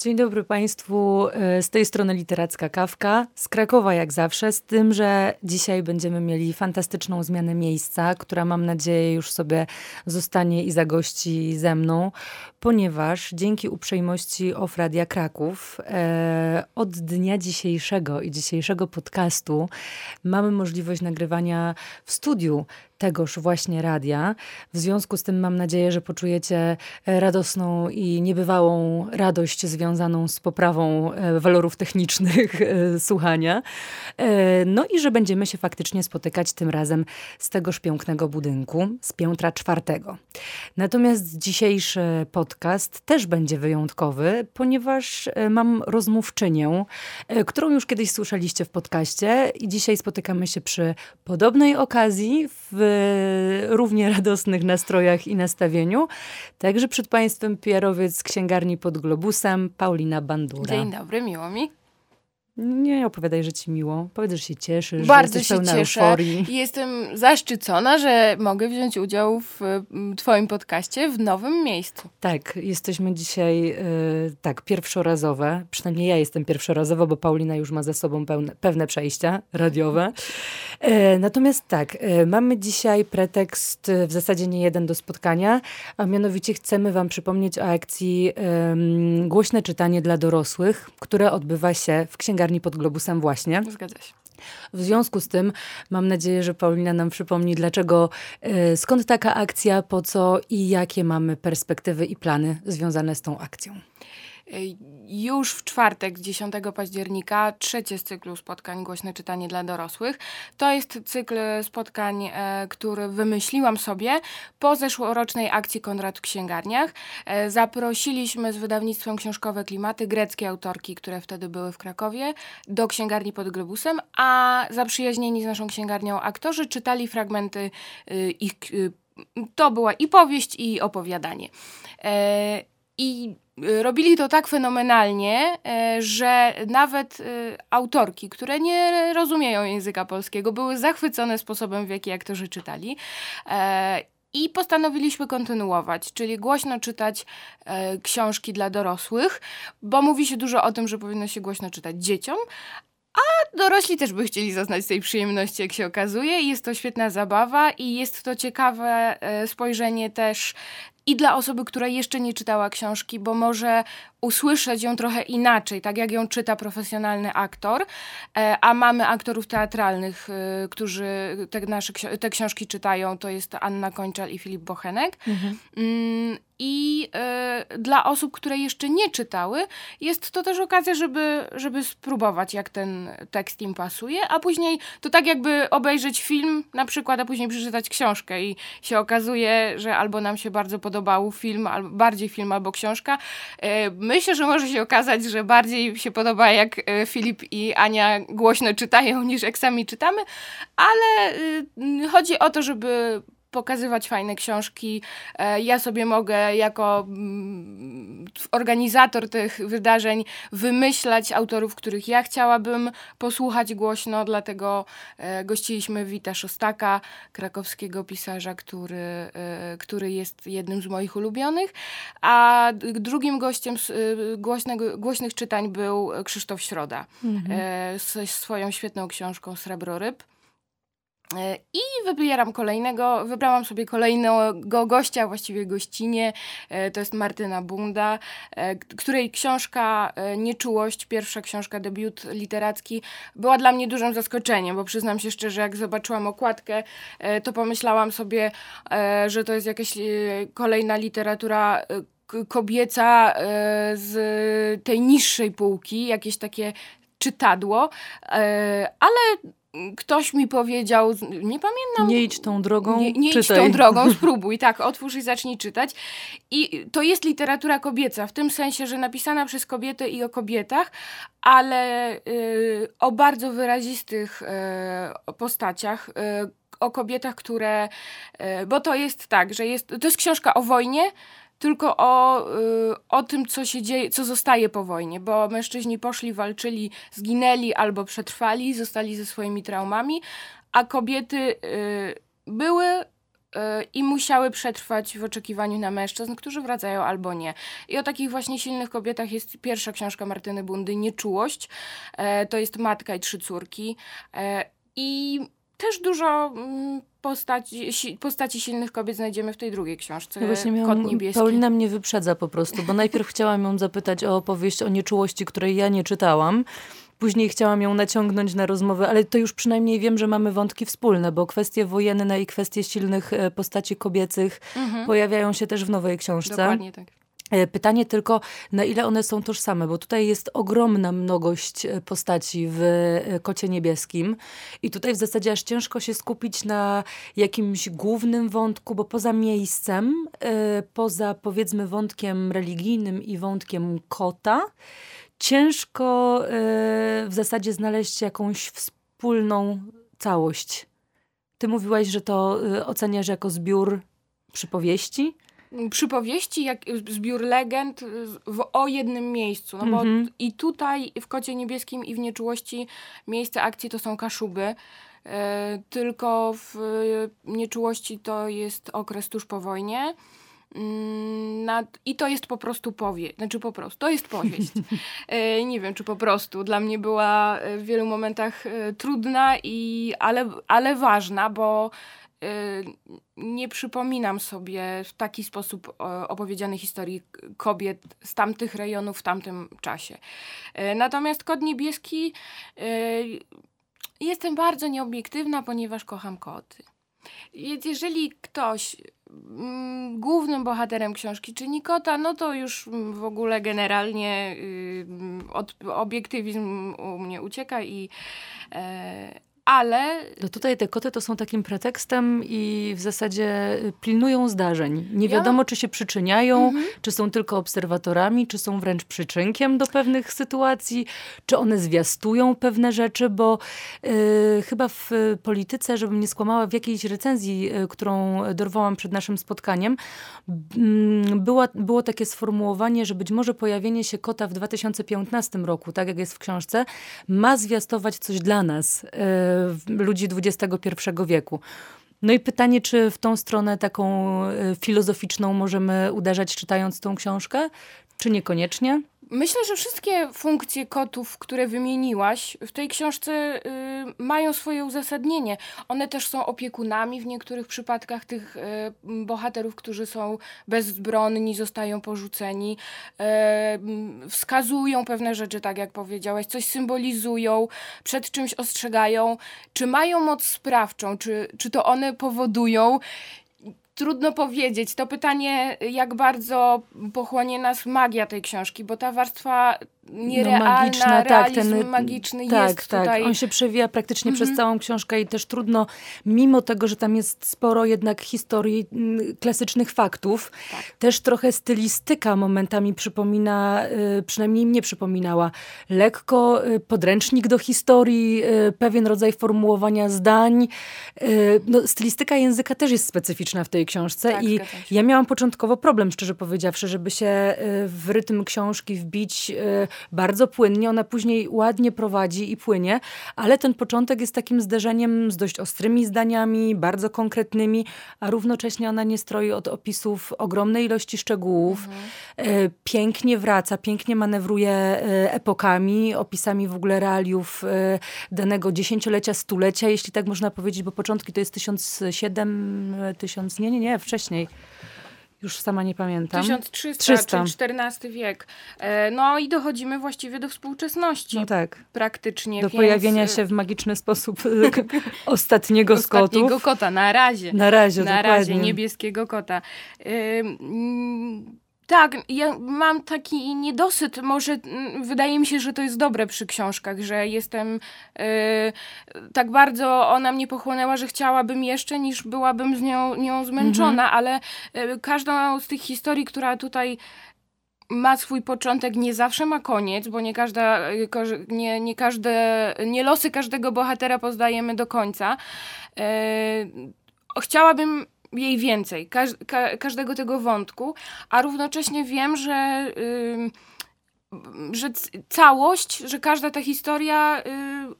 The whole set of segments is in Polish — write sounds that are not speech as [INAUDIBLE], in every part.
Dzień dobry Państwu. E, z tej strony Literacka Kawka. Z Krakowa jak zawsze, z tym, że dzisiaj będziemy mieli fantastyczną zmianę miejsca, która mam nadzieję już sobie zostanie i zagości ze mną, ponieważ dzięki uprzejmości Ofradia Kraków e, od dnia dzisiejszego i dzisiejszego podcastu mamy możliwość nagrywania w studiu tegoż właśnie radia. W związku z tym mam nadzieję, że poczujecie radosną i niebywałą radość związaną z poprawą e, walorów technicznych e, słuchania. E, no i że będziemy się faktycznie spotykać tym razem z tegoż pięknego budynku, z piętra czwartego. Natomiast dzisiejszy podcast też będzie wyjątkowy, ponieważ mam rozmówczynię, którą już kiedyś słyszeliście w podcaście i dzisiaj spotykamy się przy podobnej okazji w równie radosnych nastrojach i nastawieniu. Także przed Państwem Pierowiec z księgarni pod Globusem, Paulina Bandura. Dzień dobry, miło mi. Nie opowiadaj, że ci miło. Powiedz, że się cieszysz, Bardzo że jesteś się cieszę. euforii. Jestem zaszczycona, że mogę wziąć udział w twoim podcaście w nowym miejscu. Tak, jesteśmy dzisiaj y, tak pierwszorazowe. Przynajmniej ja jestem pierwszorazowa, bo Paulina już ma za sobą pełne, pewne przejścia radiowe. E, natomiast tak, e, mamy dzisiaj pretekst w zasadzie nie jeden do spotkania, a mianowicie chcemy wam przypomnieć o akcji Głośne czytanie dla dorosłych, które odbywa się w księgarni księgarni pod Globusem właśnie. Zgadza się. W związku z tym mam nadzieję, że Paulina nam przypomni, dlaczego, e, skąd taka akcja, po co i jakie mamy perspektywy i plany związane z tą akcją. Już w czwartek, 10 października, trzecie z cyklu spotkań Głośne Czytanie dla Dorosłych. To jest cykl spotkań, e, który wymyśliłam sobie po zeszłorocznej akcji Konrad w księgarniach. E, zaprosiliśmy z wydawnictwem Książkowe Klimaty greckie autorki, które wtedy były w Krakowie, do księgarni pod Globusem, a zaprzyjaźnieni z naszą księgarnią aktorzy czytali fragmenty y, ich. To była i powieść, i opowiadanie. E, I Y, robili to tak fenomenalnie, y, że nawet y, autorki, które nie rozumieją języka polskiego, były zachwycone sposobem, w jaki aktorzy czytali. E, I postanowiliśmy kontynuować, czyli głośno czytać e, książki dla dorosłych, bo mówi się dużo o tym, że powinno się głośno czytać dzieciom, a dorośli też by chcieli zaznać tej przyjemności, jak się okazuje. Jest to świetna zabawa i jest to ciekawe e, spojrzenie też i dla osoby, która jeszcze nie czytała książki, bo może usłyszeć ją trochę inaczej, tak jak ją czyta profesjonalny aktor, e, a mamy aktorów teatralnych, e, którzy te, nasze, te książki czytają, to jest Anna Kończal i Filip Bochenek. Mhm. Mm, I y, dla osób, które jeszcze nie czytały, jest to też okazja, żeby, żeby spróbować, jak ten tekst im pasuje, a później to tak jakby obejrzeć film na przykład, a później przeczytać książkę i się okazuje, że albo nam się bardzo podobał film, albo bardziej film, albo książka. Myślę, że może się okazać, że bardziej się podoba, jak e, Filip i Ania głośno czytają, niż jak sami czytamy, ale y, chodzi o to, żeby pokazywać fajne książki. E, ja sobie mogę jako mm, organizator tych wydarzeń wymyślać autorów, których ja chciałabym posłuchać głośno, dlatego e, gościliśmy Wita Szostaka, krakowskiego pisarza, który, e, który jest jednym z moich ulubionych, a drugim gościem głośnego, głośnych czytań był Krzysztof Środa mhm. ze swoją świetną książką Srebroryb. E, I wybieram kolejnego, wybrałam sobie kolejnego gościa, właściwie gościnie, e, to jest Martyna Bunda, e, której książka Nieczułość, pierwsza książka, debiut literacki, była dla mnie dużym zaskoczeniem, bo przyznam się szczerze, jak zobaczyłam okładkę, to pomyślałam sobie, że to jest jakaś kolejna literatura kobieca z tej niższej półki, jakieś takie czytadło, ale ktoś mi powiedział, nie pamiętam. Nie idź tą drogą. Nie, nie idź tą drogą, [LAUGHS] spróbuj, tak, otwórz i zacznij czytać. I to jest literatura kobieca, w tym sensie, że napisana przez kobiety i o kobietach, ale y, o bardzo wyrazistych y, postaciach. Y, o kobietach, które. Y, bo to jest tak, że jest. To jest książka o wojnie, tylko o, y, o tym, co się dzieje, co zostaje po wojnie, bo mężczyźni poszli, walczyli, zginęli albo przetrwali, zostali ze swoimi traumami, a kobiety y, były i musiały przetrwać w oczekiwaniu na mężczyzn, którzy wracają albo nie. I o takich właśnie silnych kobietach jest pierwsza książka Martyny Bundy, Nieczułość. To jest Matka i Trzy Córki. I też dużo mm, postaci, postaci silnych kobiet znajdziemy w tej drugiej książce. Ja właśnie miałam, Kot niebieski. Paulina mnie wyprzedza po prostu, bo najpierw [LAUGHS] chciałam ją zapytać o opowieść o nieczułości, której ja nie czytałam. Później chciałam ją naciągnąć na rozmowę, ale to już przynajmniej wiem, że mamy wątki wspólne, bo kwestie wojenne i kwestie silnych e, postaci kobiecych mhm. pojawiają się też w nowej książce. Dokładnie tak. E, pytanie tylko, na ile one są tożsame, bo tutaj jest ogromna mnogość e, postaci w e, Kocie Niebieskim i tutaj w zasadzie aż ciężko się skupić na jakimś głównym wątku, bo poza miejscem, poza powiedzmy wątkiem religijnym i wątkiem kota, ciężko w zasadzie znaleźć jakąś wspólną całość. Ty mówiłaś, że to oceniasz jako zbiór przypowieści? Przypowieści, jak zbiór legend w, o jednym miejscu. No bo mm -hmm. i tutaj w Kocie Niebieskim i w Nieczułości miejsce akcji to są Kaszuby. E, tylko w Nieczułości to jest okres tuż po wojnie. Mm, nad, I to jest po prostu powieść, znaczy po prostu, to jest powieść. [LAUGHS] E, nie wiem, czy po prostu. Dla mnie była w wielu momentach e, trudna, i, ale, ale ważna, bo nie przypominam sobie w taki sposób opowiedzianej historii kobiet z tamtych rejonów w tamtym czasie. Y, natomiast Kod Niebieski y, jestem bardzo nieobiektywna, ponieważ kocham koty. Jeżeli ktoś mm, głównym bohaterem książki czyni kota, no to już w ogóle generalnie od obiektywizm u mnie ucieka i e, ale... No tutaj te koty to są takim pretekstem i w zasadzie pilnują zdarzeń. Nie wiadomo, ja... czy się przyczyniają, mhm. czy są tylko obserwatorami, czy są wręcz przyczynkiem do pewnych sytuacji, czy one zwiastują pewne rzeczy, bo y, chyba w polityce, żebym nie skłamała, w jakiejś recenzji, y, którą dorwałam przed naszym spotkaniem, y, była, było takie sformułowanie, że być może pojawienie się kota w 2015 roku, tak jak jest w książce, ma zwiastować coś dla nas y, ludzi XXI wieku. No i pytanie, czy w tą stronę taką e, filozoficzną możemy uderzać czytając tą książkę, czy niekoniecznie? Myślę, że wszystkie funkcje kotów, które wymieniłaś w tej książce y, mają swoje uzasadnienie. One też są opiekunami w niektórych przypadkach tych y, bohaterów, którzy są bezbronni, zostają porzuceni, y, wskazują pewne rzeczy, tak jak powiedziałaś, coś symbolizują, przed czymś ostrzegają. Czy mają moc sprawczą, czy, czy to one powodują Trudno powiedzieć. To pytanie, jak bardzo pochłonie nas magia tej książki, bo ta warstwa nierealna, no, magiczna, tak, ten, magiczny tak, jest tak. tutaj. On się przewija praktycznie przez mhm. całą książkę i też trudno, mimo tego, że tam jest sporo jednak historii mm, klasycznych faktów, tak. też trochę stylistyka momentami przypomina, y, przynajmniej mnie przypominała, lekko y, podręcznik do historii, y, pewien rodzaj formułowania zdań. No, stylistyka języka też jest specyficzna w tej książce tak, i ja miałam początkowo problem, szczerze powiedziawszy, żeby się w rytm książki wbić bardzo płynnie, ona później ładnie prowadzi i płynie, ale ten początek jest takim zderzeniem z dość ostrymi zdaniami, bardzo konkretnymi, a równocześnie ona nie stroi od opisów ogromnej ilości szczegółów. Mhm. E, pięknie wraca, pięknie manewruje e, epokami, opisami w ogóle realiów e, danego dziesięciolecia, stulecia, jeśli tak można powiedzieć, bo początki to jest 1007, 1000, nie, nie, nie, wcześniej. Już sama nie pamiętam. 1300, 300. czyli XIV wiek. E, no i dochodzimy właściwie do współczesności. No tak. Praktycznie. Do więc... pojawienia e, się w magiczny sposób [LAUGHS] ostatniego z kotów. Ostatniego kota, na razie. Na razie, Na dokładnie. razie, niebieskiego kota. Tak, ja mam taki niedosyt. Może wydaje mi się, że to jest dobre przy książkach, że jestem yy, tak bardzo ona mnie pochłonęła, że chciałabym jeszcze, niż byłabym z nią, nią zmęczona, mhm. ale yy, każdą z tych historii, która tutaj ma swój początek, nie zawsze ma koniec, bo nie każda, y, nie, nie każde, nie losy każdego bohatera poznajemy do końca. Yy, chciałabym jej więcej, każ, ka, każdego tego wątku, a równocześnie wiem, że, że całość, że każda ta historia yy,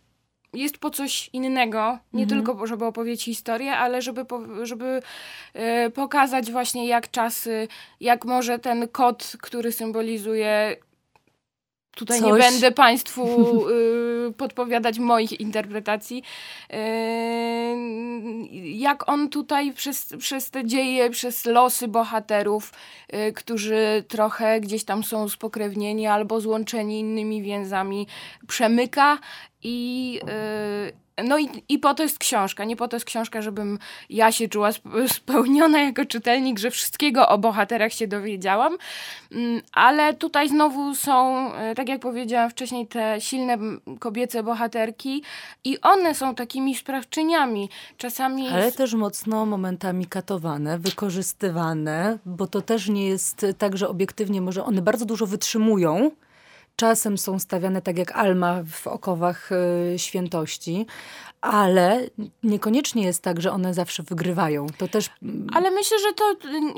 jest po coś innego, nie mhm. tylko żeby opowiedzieć historię, ale żeby, żeby e, pokazać właśnie jak czasy, jak może ten kod, który symbolizuje Tutaj Coś. nie będę Państwu [LAUGHS] y, podpowiadać moich interpretacji. Y, jak on tutaj przez, przez te dzieje, przez losy bohaterów, y, którzy trochę gdzieś tam są spokrewnieni albo złączeni innymi więzami, przemyka i no i, i po to jest książka. Nie po to jest książka, żebym ja się czuła [LAUGHS] spełniona jako czytelnik, że wszystkiego o bohaterach się dowiedziałam. Mm, ale tutaj znowu są, e, tak jak powiedziałam wcześniej, te silne kobiece bohaterki i one są takimi sprawczyniami. Czasami. Ale też mocno momentami katowane, wykorzystywane, bo to też nie jest tak, że obiektywnie może one bardzo dużo wytrzymują czasem są stawiane tak jak Alma w okowach y, świętości, ale niekoniecznie jest tak, że one zawsze wygrywają. To też... Ale myślę, że to,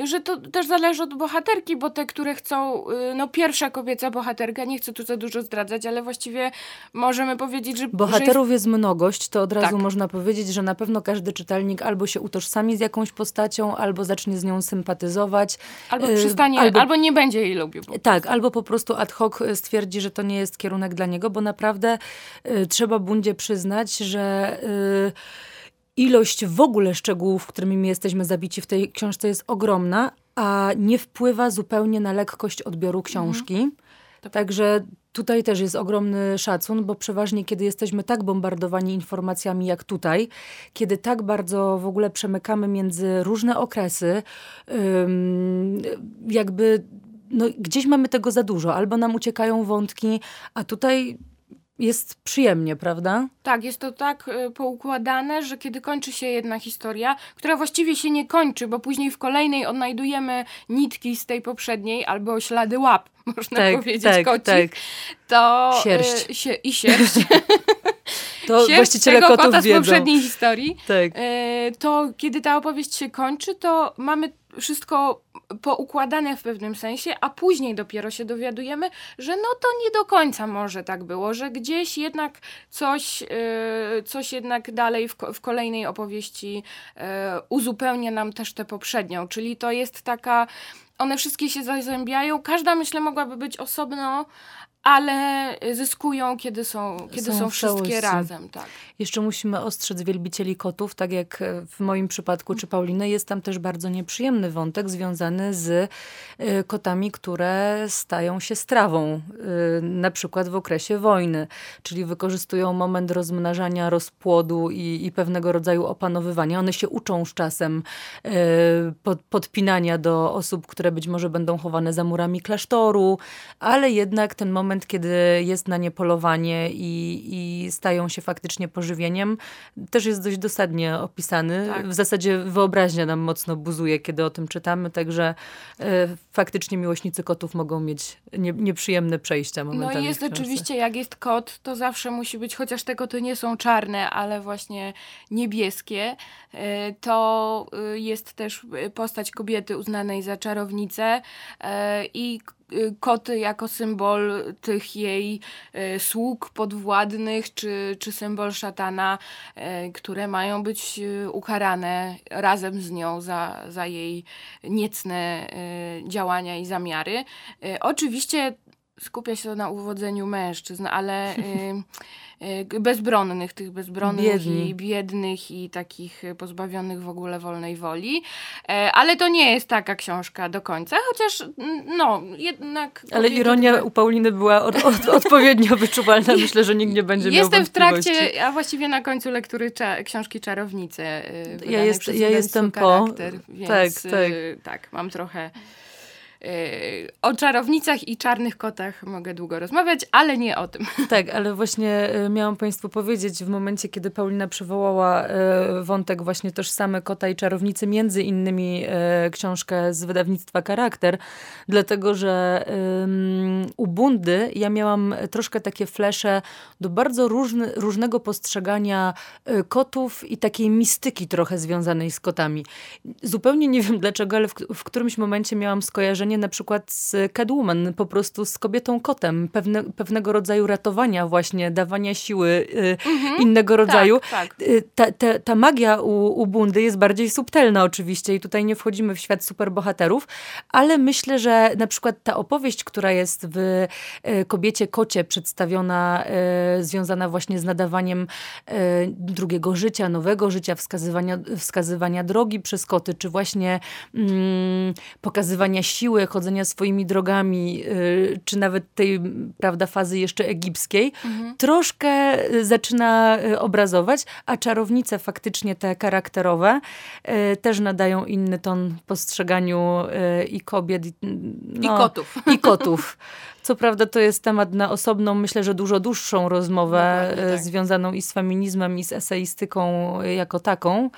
że to też zależy od bohaterki, bo te, które chcą, y, no pierwsza kobieca bohaterka, nie chcę tu za dużo zdradzać, ale właściwie możemy powiedzieć, że... Bohaterów że jest... jest... mnogość, to od razu tak. można powiedzieć, że na pewno każdy czytelnik albo się utożsami z jakąś postacią, albo zacznie z nią sympatyzować. Albo y, przestanie, albo, albo nie będzie jej lubił. Tak, albo po prostu ad hoc stwierdzi, że to nie jest kierunek dla niego, bo naprawdę y, trzeba Bundzie przyznać, że Y, ilość w ogóle szczegółów, którymi jesteśmy zabici w tej książce jest ogromna, a nie wpływa zupełnie na lekkość odbioru książki. Mhm. Także tutaj też jest ogromny szacun, bo przeważnie kiedy jesteśmy tak bombardowani informacjami jak tutaj, kiedy tak bardzo w ogóle przemykamy między różne okresy, jakby no, gdzieś mamy tego za dużo, albo nam uciekają wątki, a tutaj jest przyjemnie, prawda? Tak, jest to tak y, poukładane, że kiedy kończy się jedna historia, która właściwie się nie kończy, bo później w kolejnej odnajdujemy nitki z tej poprzedniej albo ślady łap, [LAUGHS] można tak, powiedzieć, tak, koci, tak. to sierść. Y, się, i sierść. [LAUGHS] to sierść właściciele tego kota z poprzedniej historii. Tak. Y, to kiedy ta opowieść się kończy, to mamy wszystko poukładane w pewnym sensie, a później dopiero się dowiadujemy, że no to nie do końca może tak było, że gdzieś jednak coś, yy, coś jednak dalej w, w kolejnej opowieści yy, uzupełnia nam też tę poprzednią, czyli to jest taka one wszystkie się zazębiają. Każda, myślę, mogłaby być osobno, ale zyskują, kiedy są, kiedy są, są wszystkie razem. Tak. Jeszcze musimy ostrzec wielbicieli kotów, tak jak w moim przypadku czy Pauliny, jest tam też bardzo nieprzyjemny wątek związany z y, kotami, które stają się strawą, y, na przykład w okresie wojny, czyli wykorzystują moment rozmnażania, rozpłodu i, i pewnego rodzaju opanowywania. One się uczą z czasem y, pod, podpinania do osób, które być może będą chowane za murami klasztoru, ale jednak ten moment moment, kiedy jest na nie polowanie i, i stają się faktycznie pożywieniem, też jest dość dosadnie opisany. Tak. W zasadzie wyobraźnia nam mocno buzuje, kiedy o tym czytamy, także e, faktycznie miłośnicy kotów mogą mieć nie, nieprzyjemne przejścia momentami. No i jest oczywiście, jak jest kot, to zawsze musi być, chociaż te koty nie są czarne, ale właśnie niebieskie, e, to e, jest też postać kobiety uznanej za czarownicę i koty jako symbol tych jej y, sług podwładnych, czy, czy symbol szatana, y, które mają być ukarane razem z nią za, za jej niecne działania i zamiary. Oczywiście skupia się to na uwodzeniu mężczyzn, ale Y, bezbronnych, tych bezbronnych i biednych i takich pozbawionych w ogóle wolnej woli. E, ale to nie jest taka książka do końca, chociaż no, jednak... Ale ironia u Pauliny była od, od, [LAUGHS] odpowiednio wyczuwalna. Myślę, że nikt nie będzie miał Jestem w trakcie, a właściwie na końcu lektury cza książki Czarownice. Y, ja, jest, ja jestem po. Więc, tak, tak. tak, mam trochę o czarownicach i czarnych kotach mogę długo rozmawiać, ale nie o tym. [LAUGHS] Tak, ale właśnie y, miałam Państwu powiedzieć w momencie, kiedy Paulina przywołała y, wątek właśnie tożsame kota i czarownicy, między innymi y, książkę z wydawnictwa Charakter, dlatego, że u Bundy ja miałam troszkę takie flesze do bardzo różny, różnego postrzegania kotów i takiej mistyki trochę związanej z kotami. Zupełnie nie wiem dlaczego, ale w, w którymś momencie miałam skojarzenie spotkanie na przykład z Catwoman, po prostu z kobietą kotem, pewne, pewnego rodzaju ratowania właśnie, dawania siły mhm. innego rodzaju. Tak, tak. Ta, ta, ta magia u, u Bundy jest bardziej subtelna oczywiście i tutaj nie wchodzimy w świat superbohaterów, ale myślę, że na przykład ta opowieść, która jest w kobiecie kocie przedstawiona, związana właśnie z nadawaniem drugiego życia, nowego życia, wskazywania, wskazywania drogi przez koty, czy właśnie mm, pokazywania siły, chodzenia swoimi drogami, y, czy nawet tej, prawda, fazy jeszcze egipskiej, mhm. troszkę y, zaczyna y, obrazować, a czarownice faktycznie te charakterowe też nadają inny ton postrzeganiu i kobiet, no, i kotów. I kotów. Co prawda to jest temat na osobną, myślę, że dużo dłuższą rozmowę tak. związaną i z feminizmem, i z eseistyką jako taką.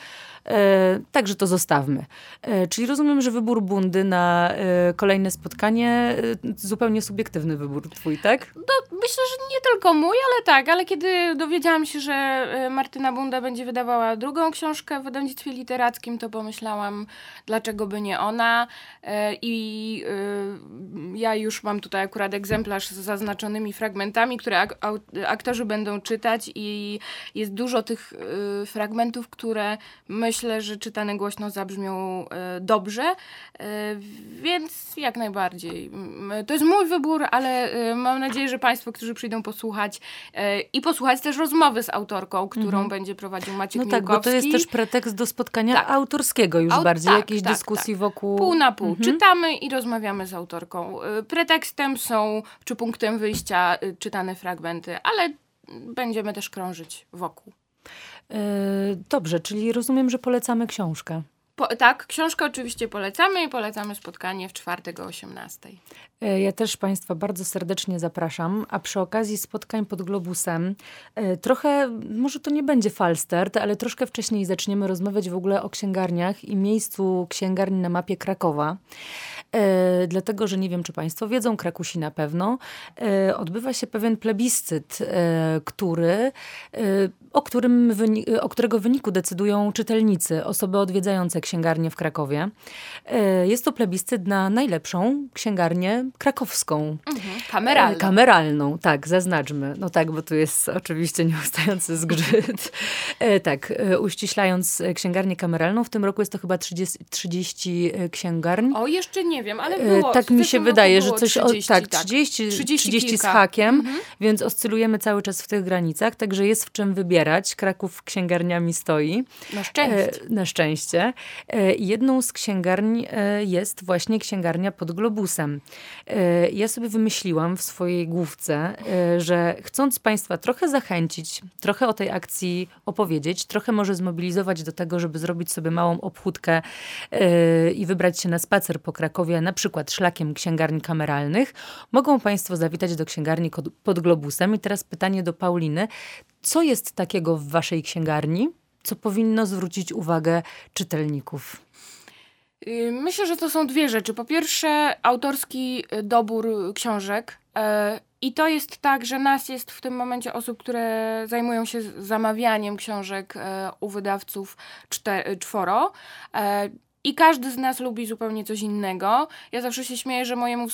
E, także to zostawmy. E, czyli rozumiem, że wybór Bundy na e, kolejne spotkanie zupełnie subiektywny wybór twój, tak? No, myślę, że nie tylko mój, ale tak. Ale kiedy dowiedziałam się, że Martyna Bunda będzie wydawała drugą książkę w wydawnictwie literackim, to pomyślałam, dlaczego by nie ona. I ja już mam tutaj akurat egzemplarz z zaznaczonymi fragmentami, które aktorzy będą czytać i jest dużo tych fragmentów, które my myślę, że czytane głośno zabrzmią e, dobrze, e, więc jak najbardziej. To jest mój wybór, ale e, mam nadzieję, że Państwo, którzy przyjdą posłuchać i posłuchać też rozmowy z autorką, którą mhm. będzie prowadził Maciek No tak, bo to jest też pretekst do spotkania tak. autorskiego już Aut bardziej, tak, jakiejś tak, dyskusji tak. wokół... Pół na pół. Mhm. Czytamy i rozmawiamy z autorką. Pretekstem są, czy punktem wyjścia, czytane fragmenty, ale będziemy też krążyć wokół. E, dobrze, czyli rozumiem, że polecamy książkę. Po, tak, książkę oczywiście polecamy i polecamy spotkanie w czwartek o 18. E, ja też Państwa bardzo serdecznie zapraszam, a przy okazji spotkań pod Globusem e, trochę, może to nie będzie falstart, ale troszkę wcześniej zaczniemy rozmawiać w ogóle o księgarniach i miejscu księgarni na mapie Krakowa. E, dlatego, że nie wiem, czy Państwo wiedzą, Krakusi na pewno, odbywa się pewien plebiscyt, który, o, którym o którego wyniku decydują czytelnicy, osoby odwiedzające księgarnię w Krakowie. Jest to plebiscyt na najlepszą księgarnię krakowską. Mhm. Kameralną. Kameralną, tak, zaznaczmy. No tak, bo tu jest oczywiście nieustający zgrzyt. tak, uściślając księgarnię kameralną, w tym roku jest to chyba 30, 30 księgarni. O, jeszcze nie wiem, ale było. Tak mi się wydaje, że coś 30, o, tak, 30, tak. 30, 30 z hakiem, mhm. więc oscylujemy cały czas w tych granicach, także jest w czym wybierać. Kraków księgarniami stoi. Na szczęście. E, na szczęście. E, jedną z księgarni e, jest właśnie księgarnia pod Globusem. E, ja sobie wymyśliłam w swojej główce, e, że chcąc Państwa trochę zachęcić, trochę o tej akcji opowiedzieć, trochę może zmobilizować do tego, żeby zrobić sobie małą obchódkę e, i wybrać się na spacer po Krakowie, na przykład szlakiem księgarni kameralnych, mogą Państwo zawitać do księgarni pod Globusem. I teraz pytanie do Pauliny. Co jest takiego w Waszej księgarni, co powinno zwrócić uwagę czytelników? Y, myślę, że to są dwie rzeczy. Po pierwsze, autorski dobór książek. E, I to jest tak, że nas jest w tym momencie osób, które zajmują się zamawianiem książek e, u wydawców czworo. I każdy z nas lubi zupełnie coś innego. Ja zawsze się śmieję, że mojemu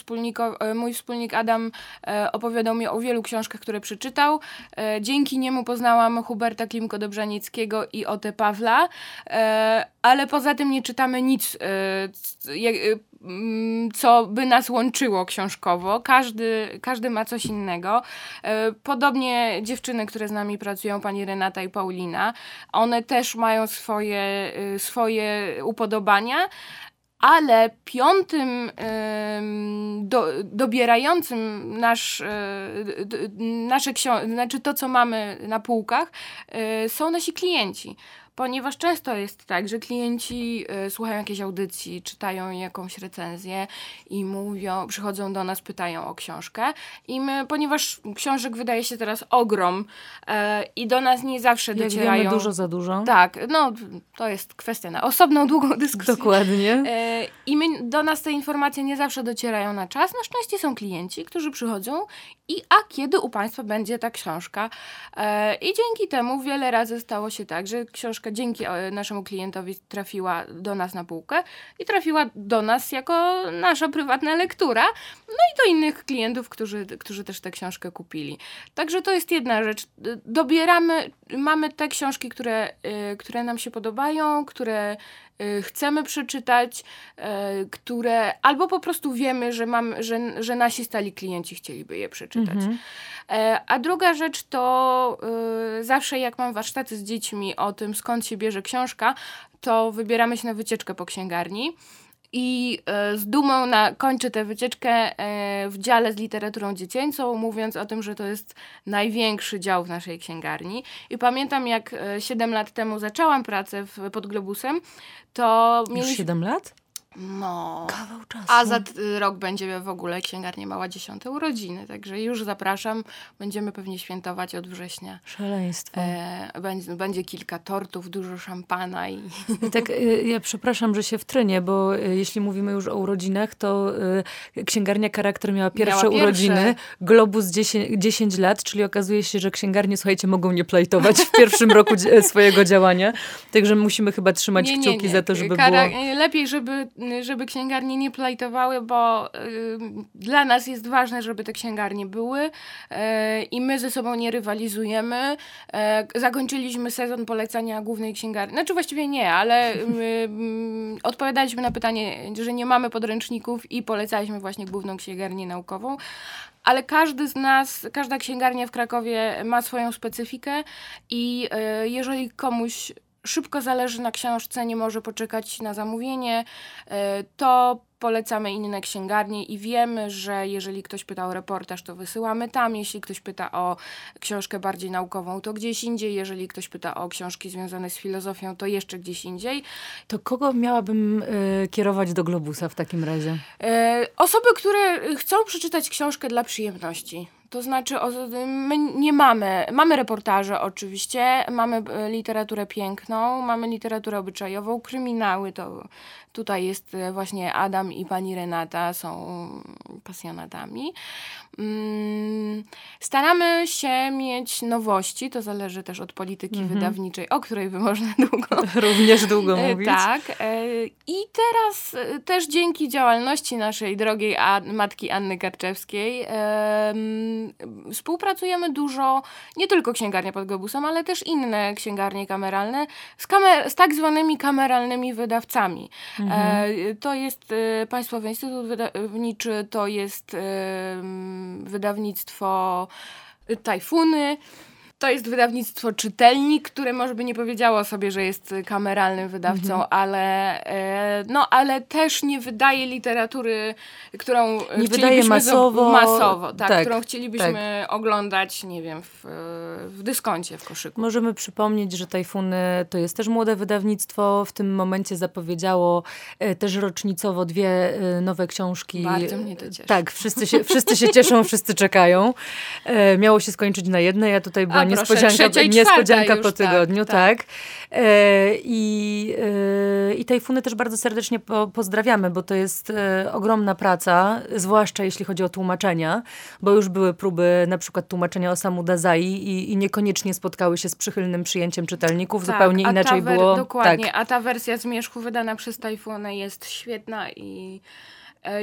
e, mój wspólnik Adam e, opowiadał mi o wielu książkach, które przeczytał. E, dzięki niemu poznałam Huberta Klimko-Dobrzanickiego i Otę Pawla, ale poza tym nie czytamy nic, co by nas łączyło książkowo. Każdy, każdy ma coś innego. E, podobnie dziewczyny, które z nami pracują, pani Renata i Paulina, one też mają swoje, y, swoje upodobania. Ale piątym do, dobierającym nasz, e, nasze książki, znaczy to, co mamy na półkach, e, są nasi klienci ponieważ często jest tak, że klienci y, słuchają jakiejś audycji, czytają jakąś recenzję i mówią, przychodzą do nas, pytają o książkę i my, ponieważ książek wydaje się teraz ogrom y, i do nas nie zawsze Jak docierają... Wiemy, dużo za dużo. Tak, no to jest kwestia na osobną, długą dyskusję. Dokładnie. Y, I my, do nas te informacje nie zawsze docierają na czas. Na szczęście są klienci, którzy przychodzą i a kiedy u Państwa będzie ta książka? I dzięki temu wiele razy stało się tak, że książkę książka dzięki e, naszemu klientowi trafiła do nas na półkę i trafiła do nas jako nasza prywatna lektura, no i do innych klientów, którzy, którzy też tę książkę kupili. Także to jest jedna rzecz. Dobieramy, mamy te książki, które, y, które nam się podobają, które chcemy przeczytać, y, które albo po prostu wiemy, że, mam, że, że nasi stali klienci chcieliby je przeczytać. Mhm. E, a druga rzecz to zawsze jak mam warsztaty z dziećmi o tym, skąd się bierze książka, to wybieramy się na wycieczkę po księgarni. I e, z dumą na, kończę tę wycieczkę e, w dziale z literaturą dziecięcą, mówiąc o tym, że to jest największy dział w naszej księgarni. I pamiętam, jak e, 7 lat temu zaczęłam pracę w, pod Globusem, to mieliśmy... Już 7 lat? No. Kawał czasu. A za rok będzie w ogóle księgarnia mała dziesiąte urodziny, także już zapraszam. Będziemy pewnie świętować od września. Szaleństwo. E, będzie, będzie, kilka tortów, dużo szampana. I... I tak, e, ja przepraszam, że się wtrynię, bo e, jeśli mówimy już o urodzinach, to y, księgarnia Charakter miała pierwsze miała urodziny, Globus 10, 10 lat, czyli okazuje się, że księgarnie, słuchajcie, mogą nie plajtować w pierwszym roku swojego działania. Także musimy chyba trzymać nie, kciuki nie, nie. za to, żeby Kara było... Lepiej, żeby żeby księgarnie nie plajtowały, bo y, dla nas jest ważne, żeby te księgarnie były y, i my ze sobą nie rywalizujemy. Y, zakończyliśmy sezon polecania głównej księgarni. Znaczy właściwie nie, ale mm, [LAUGHS] odpowiadaliśmy na pytanie, że nie mamy podręczników i polecaliśmy właśnie główną księgarnię naukową ale każdy z nas, każda księgarnia w Krakowie ma swoją specyfikę i jeżeli komuś szybko zależy na książce, nie może poczekać na zamówienie, e, to polecamy inne księgarnie i wiemy, że jeżeli ktoś pyta o reportaż, to wysyłamy tam. Jeśli ktoś pyta o książkę bardziej naukową, to gdzieś indziej. Jeżeli ktoś pyta o książki związane z filozofią, to jeszcze gdzieś indziej. To kogo miałabym y, kierować do Globusa w takim razie? Y, osoby, które chcą przeczytać książkę dla przyjemności. To znaczy, my nie mamy, mamy reportaże oczywiście, mamy e, literaturę piękną, mamy literaturę obyczajową, kryminały to tutaj jest e, właśnie Adam i pani Renata są pasjonatami. Mm, staramy się mieć nowości, to zależy też od polityki mhm. wydawniczej, o której by można [LAUGHS] długo [LAUGHS] Również długo e, mówić. Tak. I teraz też dzięki działalności naszej drogiej matki Anny Karczewskiej współpracujemy dużo, nie tylko księgarnia pod Globusem, ale też inne księgarnie kameralne z, kamer z tak zwanymi kameralnymi wydawcami. Mhm. E, to jest e, Państwowy Instytut Wydawniczy, to jest e, wydawnictwo Tajfuny. To jest wydawnictwo Czytelnik, które może by nie powiedziało sobie, że jest kameralnym wydawcą, mhm. ale, e, no, ale też nie wydaje literatury, którą nie wydaje masowo, masowo tak, tak, którą chcielibyśmy tak. oglądać, nie wiem, w, w dyskoncie, w koszyku. Możemy przypomnieć, że Tajfuny to jest też młode wydawnictwo. W tym momencie zapowiedziało e, też rocznicowo dwie e, nowe książki. Bardzo mnie to cieszy. Tak, wszyscy się, wszyscy się cieszą, wszyscy czekają. Miało się skończyć na jednej, ja tutaj byłam niespodzianka, niespodzianka po tak, tygodniu, tak. tak. E, I, e, I Tajfuny też bardzo serdecznie po, pozdrawiamy, bo to jest e, ogromna praca, zwłaszcza jeśli chodzi o tłumaczenia, bo już były próby na przykład tłumaczenia Osamu Dazai i, i niekoniecznie spotkały się z przychylnym przyjęciem czytelników, tak, zupełnie inaczej było. Dokładnie, tak. a ta wersja Zmierzchu wydana przez Tajfunę jest świetna i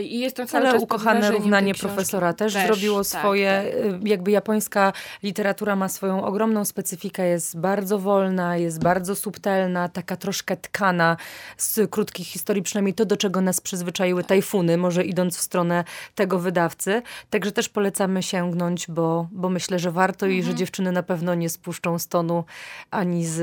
I jest to cały Ale ukochane równanie profesora też, też zrobiło tak, swoje, tak. jakby japońska literatura ma swoją ogromną specyfikę, jest bardzo wolna, jest bardzo subtelna, taka troszkę tkana z krótkich historii, przynajmniej to, do czego nas przyzwyczaiły tajfuny, może idąc w stronę tego wydawcy. Także też polecamy sięgnąć, bo, bo myślę, że warto mhm. i że mhm. dziewczyny na pewno nie spuszczą stonu ani z,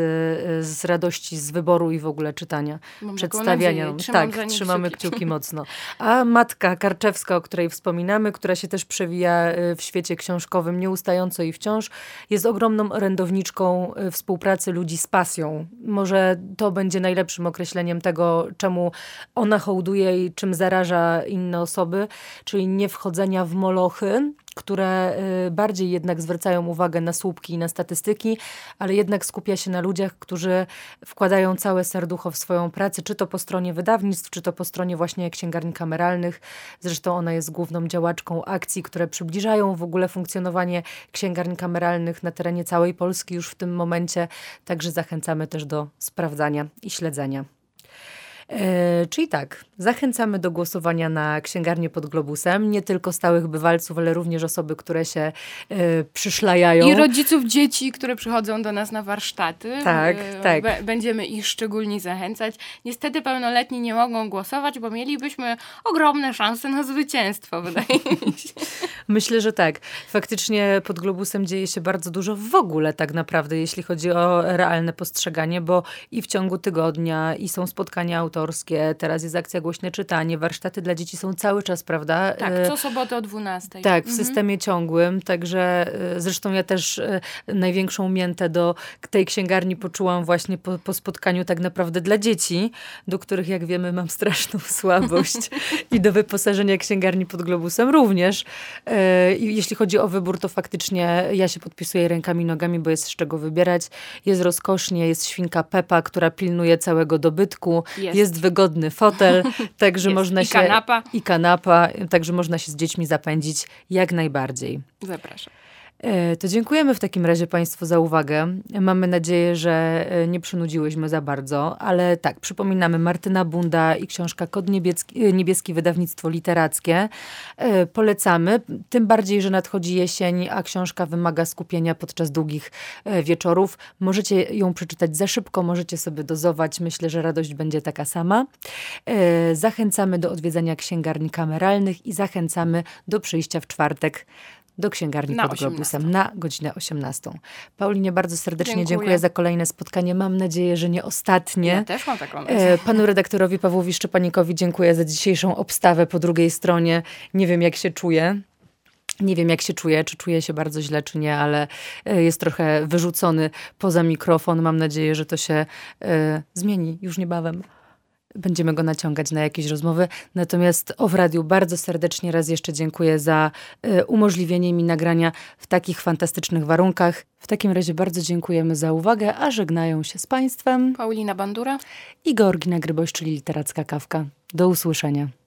z radości z wyboru i w ogóle czytania, Mam przedstawiania. Tak, trzymamy kciuki. kciuki [LAUGHS] mocno. A matka Karczewska, o której wspominamy, która się też przewija y, w świecie książkowym nieustająco i wciąż, jest ogromną orędowniczką y, współpracy ludzi z pasją. Może to będzie najlepszym określeniem tego, czemu ona hołduje i czym zaraża inne osoby, czyli nie wchodzenia w molochy, które y, bardziej jednak zwracają uwagę na słupki i na statystyki, ale jednak skupia się na ludziach, którzy wkładają całe serducho w swoją pracę, czy to po stronie wydawnictw, czy to po stronie właśnie księgarni kameralnych. Zresztą ona jest główną działaczką akcji, które przybliżają w ogóle funkcjonowanie księgarni kameralnych na terenie całej Polski już w tym momencie. Także zachęcamy też do sprawdzania i śledzenia. E, czyli tak, zachęcamy do głosowania na księgarnię pod globusem. Nie tylko stałych bywalców, ale również osoby, które się e, przyszlajają. I rodziców dzieci, które przychodzą do nas na warsztaty. Tak, e, tak. Będziemy ich szczególnie zachęcać. Niestety pełnoletni nie mogą głosować, bo mielibyśmy ogromne szanse na zwycięstwo, [LAUGHS] wydaje mi się. Myślę, że tak. Faktycznie pod globusem dzieje się bardzo dużo w ogóle tak naprawdę, jeśli chodzi o realne postrzeganie, bo i w ciągu tygodnia, i są spotkania autorskie, teraz jest akcja Głośne Czytanie, warsztaty dla dzieci są cały czas, prawda? Tak, co sobotę o 12. Tak, w mhm. systemie ciągłym, także e, zresztą ja też e, największą miętę do tej księgarni poczułam właśnie po, po spotkaniu tak naprawdę dla dzieci, do których jak wiemy mam straszną [LAUGHS] słabość i do wyposażenia księgarni pod globusem również. E, I jeśli chodzi o wybór, to faktycznie ja się podpisuję rękami, nogami, bo jest z czego wybierać. Jest rozkosznie, jest świnka Pepa, która pilnuje całego dobytku. Jest, jest wygodny fotel, [LAUGHS] także jest. można I się... kanapa. I kanapa, także można się z dziećmi zapędzić jak najbardziej. Zapraszam. E, to dziękujemy w takim razie Państwu za uwagę. Mamy nadzieję, że e, nie przynudziłyśmy za bardzo, ale tak, przypominamy Martyna Bunda i książka Kod Niebieski, e, Niebieski Wydawnictwo Literackie. Polecamy, tym bardziej, że nadchodzi jesień, a książka wymaga skupienia podczas długich wieczorów. Możecie ją przeczytać za szybko, możecie sobie dozować. Myślę, że radość będzie taka sama. Zachęcamy do odwiedzania księgarni kameralnych i zachęcamy do przyjścia w czwartek do księgarni na pod globusem na godzinę 18. Paulinie, bardzo serdecznie dziękuję. dziękuję. za kolejne spotkanie. Mam nadzieję, że nie ostatnie. Ja też mam taką nadzieję. Panu [LAUGHS] redaktorowi Pawłowi Szczepanikowi dziękuję za dzisiejszą obstawę po drugiej stronie. Nie wiem, jak się czuję. Nie wiem, jak się czuje, czy czuje się bardzo źle, czy nie, ale e, jest trochę wyrzucony poza mikrofon. Mam nadzieję, że to się y, zmieni już niebawem będziemy go naciągać na jakieś rozmowy. Natomiast o w radiu bardzo serdecznie raz jeszcze dziękuję za y, umożliwienie mi nagrania w takich fantastycznych warunkach. W takim razie bardzo dziękujemy za uwagę, a żegnają się z Państwem Paulina Bandura i Georgina Gryboś, czyli literacka kawka. Do usłyszenia.